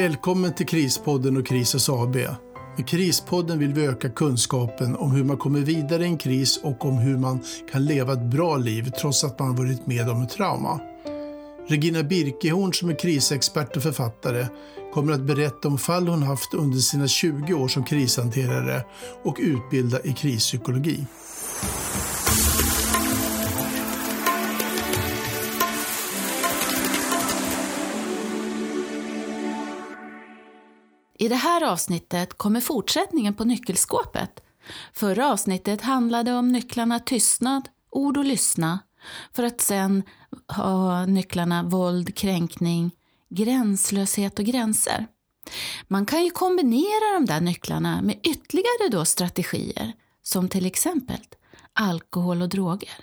Välkommen till Krispodden och Krisas AB. Med Krispodden vill vi öka kunskapen om hur man kommer vidare i en kris och om hur man kan leva ett bra liv trots att man varit med om ett trauma. Regina Birkehorn som är krisexpert och författare kommer att berätta om fall hon haft under sina 20 år som krishanterare och utbilda i krispsykologi. I det här avsnittet kommer fortsättningen på nyckelskåpet. Förra avsnittet handlade om nycklarna tystnad, ord och lyssna för att sen ha nycklarna våld, kränkning, gränslöshet och gränser. Man kan ju kombinera de där nycklarna med ytterligare då strategier som till exempel alkohol och droger.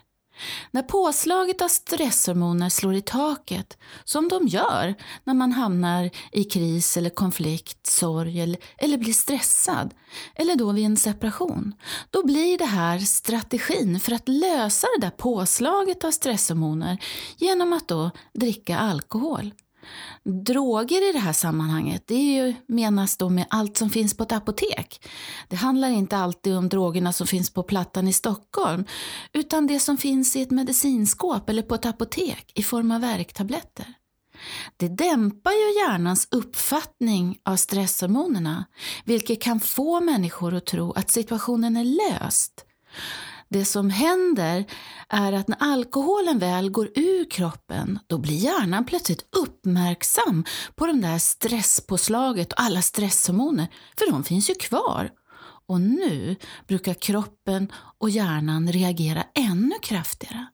När påslaget av stresshormoner slår i taket, som de gör när man hamnar i kris eller konflikt, sorg eller, eller blir stressad, eller då vid en separation, då blir det här strategin för att lösa det där påslaget av stresshormoner genom att då dricka alkohol. Droger i det här sammanhanget, det är ju, menas då med allt som finns på ett apotek. Det handlar inte alltid om drogerna som finns på Plattan i Stockholm, utan det som finns i ett medicinskåp eller på ett apotek i form av värktabletter. Det dämpar ju hjärnans uppfattning av stresshormonerna, vilket kan få människor att tro att situationen är löst. Det som händer är att när alkoholen väl går ur kroppen, då blir hjärnan plötsligt uppmärksam på det där stresspåslaget och alla stresshormoner, för de finns ju kvar. Och nu brukar kroppen och hjärnan reagera ännu kraftigare.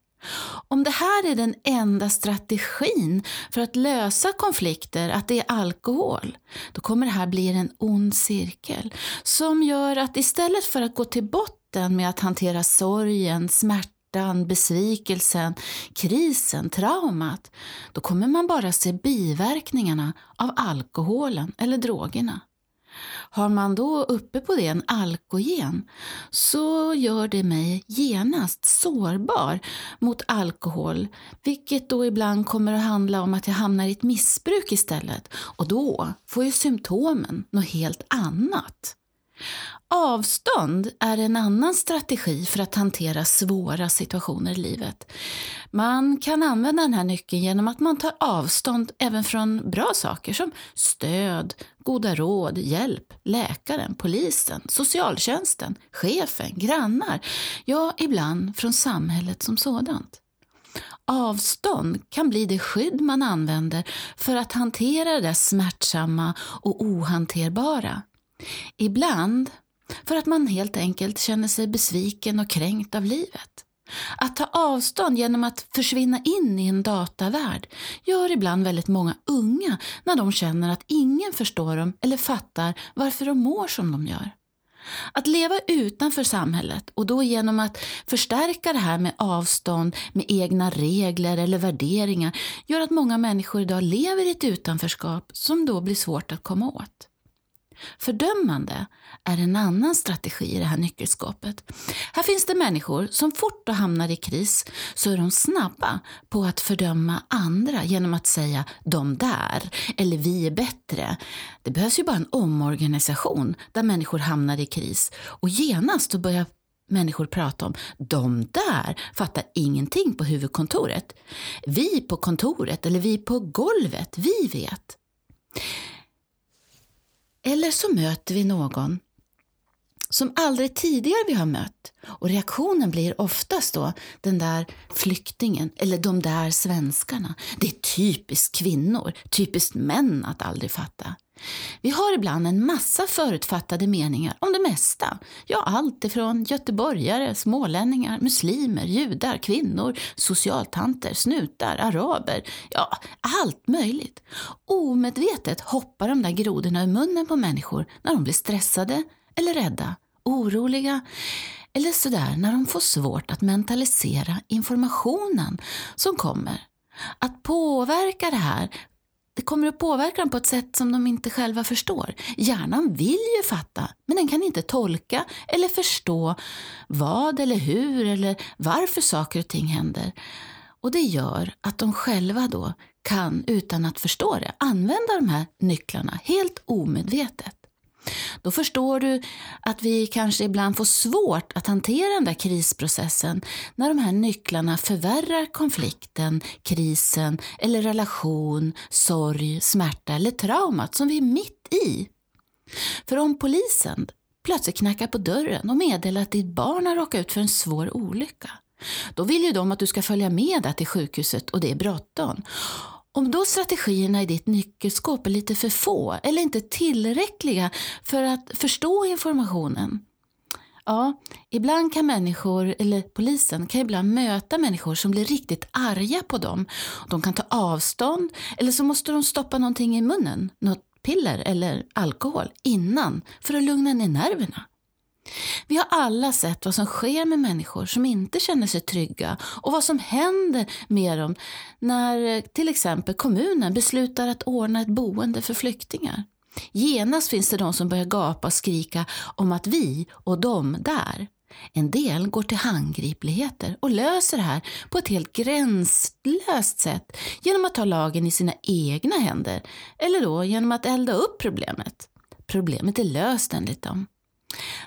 Om det här är den enda strategin för att lösa konflikter, att det är alkohol, då kommer det här bli en ond cirkel som gör att istället för att gå till botten konflikten med att hantera sorgen, smärtan, besvikelsen, krisen, traumat, då kommer man bara se biverkningarna av alkoholen eller drogerna. Har man då uppe på det en alkogen så gör det mig genast sårbar mot alkohol, vilket då ibland kommer att handla om att jag hamnar i ett missbruk istället och då får ju symptomen något helt annat. Avstånd är en annan strategi för att hantera svåra situationer i livet. Man kan använda den här nyckeln genom att man tar avstånd även från bra saker som stöd, goda råd, hjälp, läkaren, polisen, socialtjänsten, chefen, grannar, ja, ibland från samhället som sådant. Avstånd kan bli det skydd man använder för att hantera det smärtsamma och ohanterbara. Ibland för att man helt enkelt känner sig besviken och kränkt av livet. Att ta avstånd genom att försvinna in i en datavärld gör ibland väldigt många unga när de känner att ingen förstår dem eller fattar varför de mår som de gör. Att leva utanför samhället och då genom att förstärka det här med avstånd, med egna regler eller värderingar gör att många människor idag lever i ett utanförskap som då blir svårt att komma åt. Fördömande är en annan strategi i det här nyckelskapet. Här finns det människor som fort de hamnar i kris så är de snabba på att fördöma andra genom att säga ”de där” eller ”vi är bättre”. Det behövs ju bara en omorganisation där människor hamnar i kris och genast då börjar människor prata om de där fattar ingenting på huvudkontoret. Vi på kontoret eller vi på golvet, vi vet. Eller så möter vi någon som aldrig tidigare vi har mött och reaktionen blir oftast då den där flyktingen eller de där svenskarna. Det är typiskt kvinnor, typiskt män att aldrig fatta. Vi har ibland en massa förutfattade meningar om det mesta. Ja, allt ifrån göteborgare, smålänningar, muslimer, judar, kvinnor, socialtanter, snutar, araber. Ja, allt möjligt. Omedvetet hoppar de där grodorna ur munnen på människor när de blir stressade eller rädda, oroliga eller sådär när de får svårt att mentalisera informationen som kommer. Att påverka det här det kommer att påverka dem på ett sätt som de inte själva förstår. Hjärnan vill ju fatta, men den kan inte tolka eller förstå vad eller hur eller varför saker och ting händer. Och det gör att de själva då kan utan att förstå det använda de här nycklarna helt omedvetet. Då förstår du att vi kanske ibland får svårt att hantera den där krisprocessen när de här nycklarna förvärrar konflikten, krisen eller relation, sorg, smärta eller traumat som vi är mitt i. För om polisen plötsligt knackar på dörren och meddelar att ditt barn har råkat ut för en svår olycka, då vill ju de att du ska följa med där till sjukhuset och det är bråttom. Om då strategierna i ditt nyckelskåp är lite för få eller inte tillräckliga för att förstå informationen, Ja, ibland kan människor, eller polisen, kan ibland möta människor som blir riktigt arga på dem. De kan ta avstånd eller så måste de stoppa någonting i munnen, något piller eller alkohol, innan för att lugna ner nerverna. Vi har alla sett vad som sker med människor som inte känner sig trygga och vad som händer med dem när till exempel kommunen beslutar att ordna ett boende för flyktingar. Genast finns det de som börjar gapa och skrika om att vi och de där. En del går till handgripligheter och löser det här på ett helt gränslöst sätt genom att ta lagen i sina egna händer eller då genom att elda upp problemet. Problemet är löst enligt dem.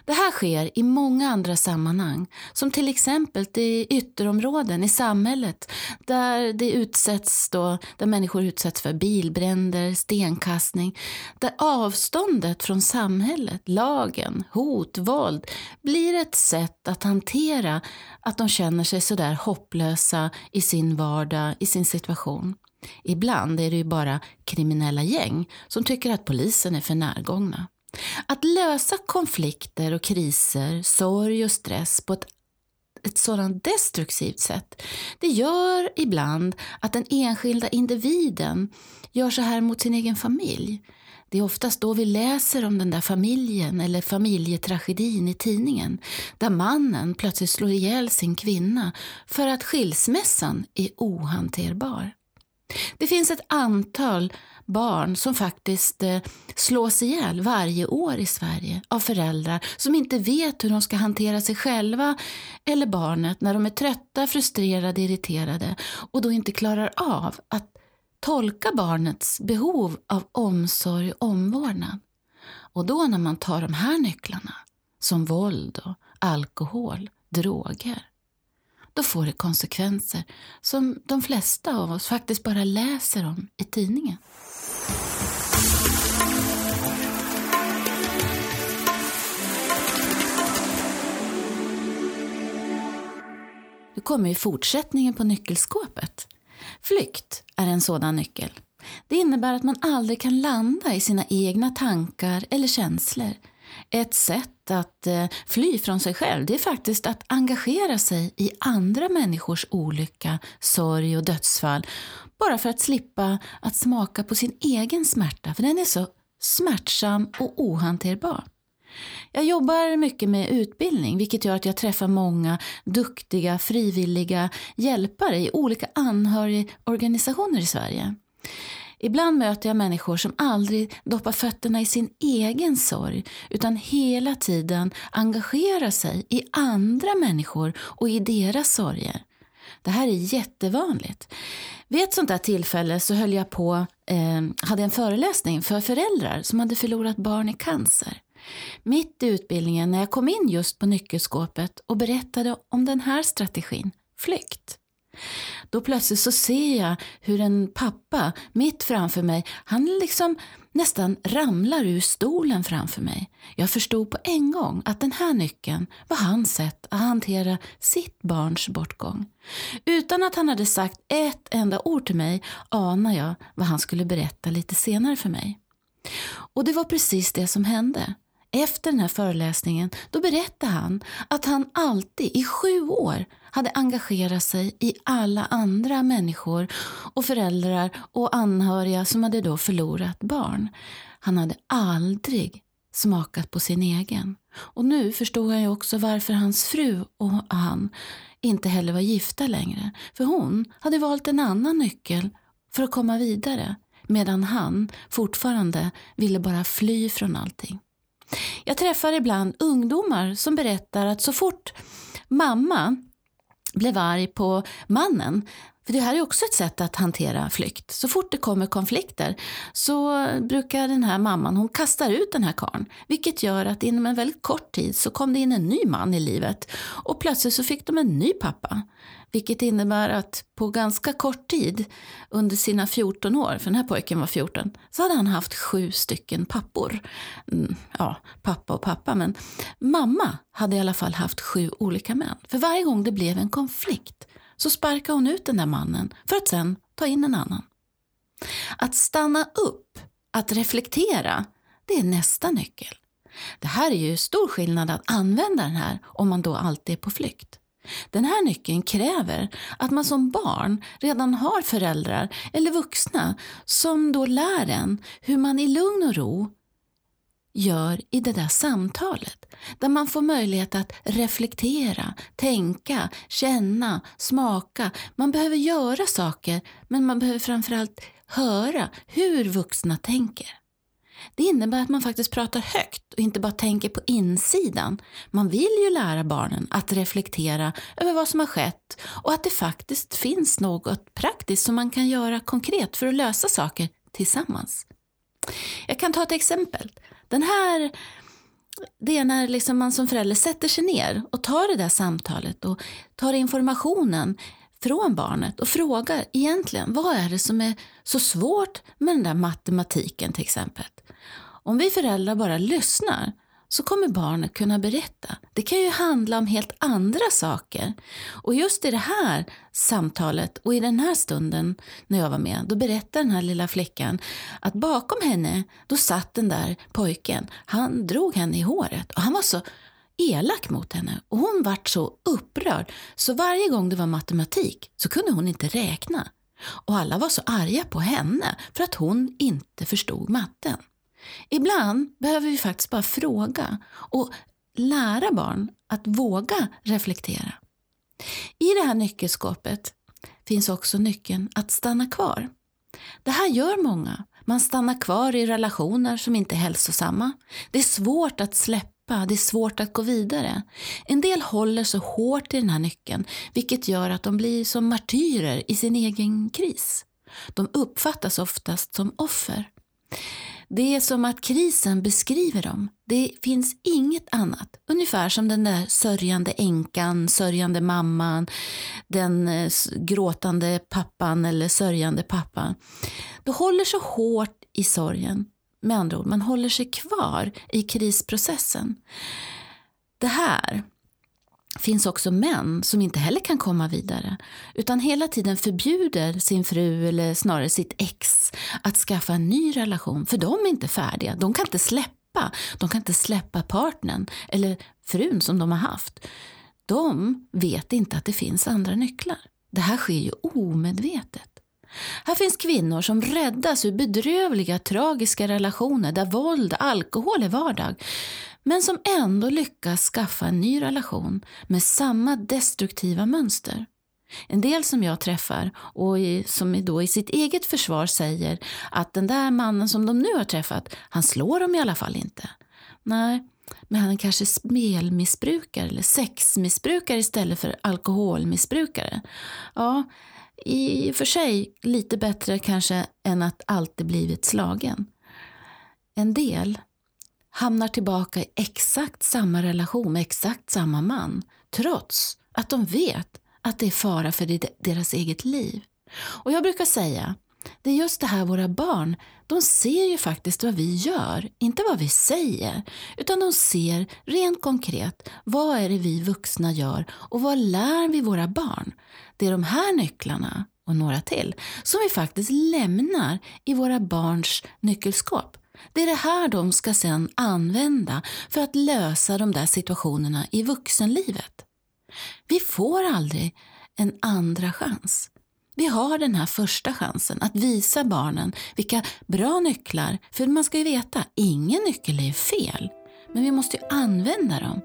Det här sker i många andra sammanhang, som till exempel i ytterområden i samhället där, det utsätts då, där människor utsätts för bilbränder, stenkastning, där avståndet från samhället, lagen, hot, våld blir ett sätt att hantera att de känner sig sådär hopplösa i sin vardag, i sin situation. Ibland är det ju bara kriminella gäng som tycker att polisen är för närgångna. Att lösa konflikter och kriser, sorg och stress på ett, ett sådant destruktivt sätt, det gör ibland att den enskilda individen gör så här mot sin egen familj. Det är oftast då vi läser om den där familjen eller familjetragedin i tidningen, där mannen plötsligt slår ihjäl sin kvinna för att skilsmässan är ohanterbar. Det finns ett antal barn som faktiskt eh, slås ihjäl varje år i Sverige av föräldrar som inte vet hur de ska hantera sig själva eller barnet när de är trötta, frustrerade, irriterade och då inte klarar av att tolka barnets behov av omsorg och omvårdnad. Och då när man tar de här nycklarna, som våld och alkohol, droger, då får det konsekvenser som de flesta av oss faktiskt bara läser om i tidningen. Nu kommer ju fortsättningen på nyckelskåpet. Flykt är en sådan nyckel. Det innebär att man aldrig kan landa i sina egna tankar eller känslor. Ett sätt att eh, fly från sig själv det är faktiskt att engagera sig i andra människors olycka, sorg och dödsfall bara för att slippa att smaka på sin egen smärta, för den är så smärtsam och ohanterbar. Jag jobbar mycket med utbildning, vilket gör att jag träffar många duktiga frivilliga hjälpare i olika anhörigorganisationer i Sverige. Ibland möter jag människor som aldrig doppar fötterna i sin egen sorg utan hela tiden engagerar sig i andra människor och i deras sorger. Det här är jättevanligt. Vid ett sånt där tillfälle så höll jag på, eh, hade en föreläsning för föräldrar som hade förlorat barn i cancer. Mitt i utbildningen när jag kom in just på nyckelskåpet och berättade om den här strategin, flykt. Då plötsligt så ser jag hur en pappa mitt framför mig, han liksom nästan ramlar ur stolen framför mig. Jag förstod på en gång att den här nyckeln var hans sätt att hantera sitt barns bortgång. Utan att han hade sagt ett enda ord till mig anar jag vad han skulle berätta lite senare för mig. Och det var precis det som hände. Efter den här föreläsningen då berättade han att han alltid i sju år hade engagerat sig i alla andra människor och föräldrar och anhöriga som hade då förlorat barn. Han hade aldrig smakat på sin egen. Och nu förstod jag ju också varför hans fru och han inte heller var gifta längre. För hon hade valt en annan nyckel för att komma vidare medan han fortfarande ville bara fly från allting. Jag träffar ibland ungdomar som berättar att så fort mamma blev arg på mannen För det här är också ett sätt att hantera flykt. Så fort det kommer konflikter så brukar den här mamman, hon kastar ut den här karn. Vilket gör att inom en väldigt kort tid så kom det in en ny man i livet. Och plötsligt så fick de en ny pappa. Vilket innebär att på ganska kort tid, under sina 14 år, för den här pojken var 14, så hade han haft sju stycken pappor. Mm, ja, pappa och pappa, men mamma hade i alla fall haft sju olika män. För varje gång det blev en konflikt så sparkade hon ut den där mannen för att sen ta in en annan. Att stanna upp, att reflektera, det är nästa nyckel. Det här är ju stor skillnad att använda den här om man då alltid är på flykt. Den här nyckeln kräver att man som barn redan har föräldrar eller vuxna som då lär en hur man i lugn och ro gör i det där samtalet. Där man får möjlighet att reflektera, tänka, känna, smaka. Man behöver göra saker men man behöver framförallt höra hur vuxna tänker. Det innebär att man faktiskt pratar högt och inte bara tänker på insidan. Man vill ju lära barnen att reflektera över vad som har skett och att det faktiskt finns något praktiskt som man kan göra konkret för att lösa saker tillsammans. Jag kan ta ett exempel. Den här, det är när liksom man som förälder sätter sig ner och tar det där samtalet och tar informationen från barnet och frågar egentligen vad är det som är så svårt med den där matematiken till exempel. Om vi föräldrar bara lyssnar så kommer barnet kunna berätta. Det kan ju handla om helt andra saker. Och just i det här samtalet och i den här stunden när jag var med, då berättade den här lilla flickan att bakom henne, då satt den där pojken. Han drog henne i håret och han var så elak mot henne och hon vart så upprörd så varje gång det var matematik så kunde hon inte räkna. Och alla var så arga på henne för att hon inte förstod matten. Ibland behöver vi faktiskt bara fråga och lära barn att våga reflektera. I det här nyckelskåpet finns också nyckeln att stanna kvar. Det här gör många. Man stannar kvar i relationer som inte är hälsosamma. Det är svårt att släppa, det är svårt att gå vidare. En del håller så hårt i den här nyckeln, vilket gör att de blir som martyrer i sin egen kris. De uppfattas oftast som offer. Det är som att krisen beskriver dem. Det finns inget annat. Ungefär som den där sörjande änkan, sörjande mamman, den eh, gråtande pappan eller sörjande pappan. De håller så hårt i sorgen. Med andra ord, man håller sig kvar i krisprocessen. Det här finns också män som inte heller kan komma vidare utan hela tiden förbjuder sin fru eller snarare sitt ex att skaffa en ny relation för de är inte färdiga. De kan inte släppa. De kan inte släppa partnern eller frun som de har haft. De vet inte att det finns andra nycklar. Det här sker ju omedvetet. Här finns kvinnor som räddas ur bedrövliga, tragiska relationer där våld, och alkohol är vardag men som ändå lyckas skaffa en ny relation med samma destruktiva mönster. En del som jag träffar och som då i sitt eget försvar säger att den där mannen som de nu har träffat, han slår dem i alla fall inte. Nej, men han är kanske spelmissbrukare eller sexmissbrukare istället för alkoholmissbrukare. Ja, i och för sig lite bättre kanske än att alltid blivit slagen. En del hamnar tillbaka i exakt samma relation med exakt samma man trots att de vet att det är fara för deras eget liv. Och jag brukar säga, det är just det här våra barn, de ser ju faktiskt vad vi gör, inte vad vi säger, utan de ser rent konkret vad är det vi vuxna gör och vad lär vi våra barn? Det är de här nycklarna och några till som vi faktiskt lämnar i våra barns nyckelskåp. Det är det här de ska sedan använda för att lösa de där situationerna i vuxenlivet. Vi får aldrig en andra chans. Vi har den här första chansen att visa barnen vilka bra nycklar, för man ska ju veta, ingen nyckel är fel. Men vi måste ju använda dem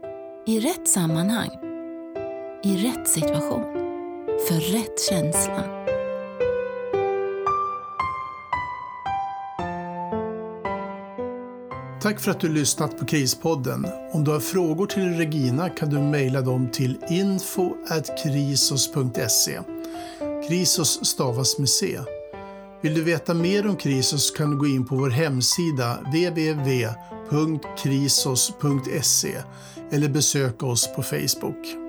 i rätt sammanhang, i rätt situation, för rätt känsla. Tack för att du lyssnat på Krispodden. Om du har frågor till Regina kan du mejla dem till info.krisos.se. Krisos stavas med C. Vill du veta mer om Krisos kan du gå in på vår hemsida www.krisos.se eller besöka oss på Facebook.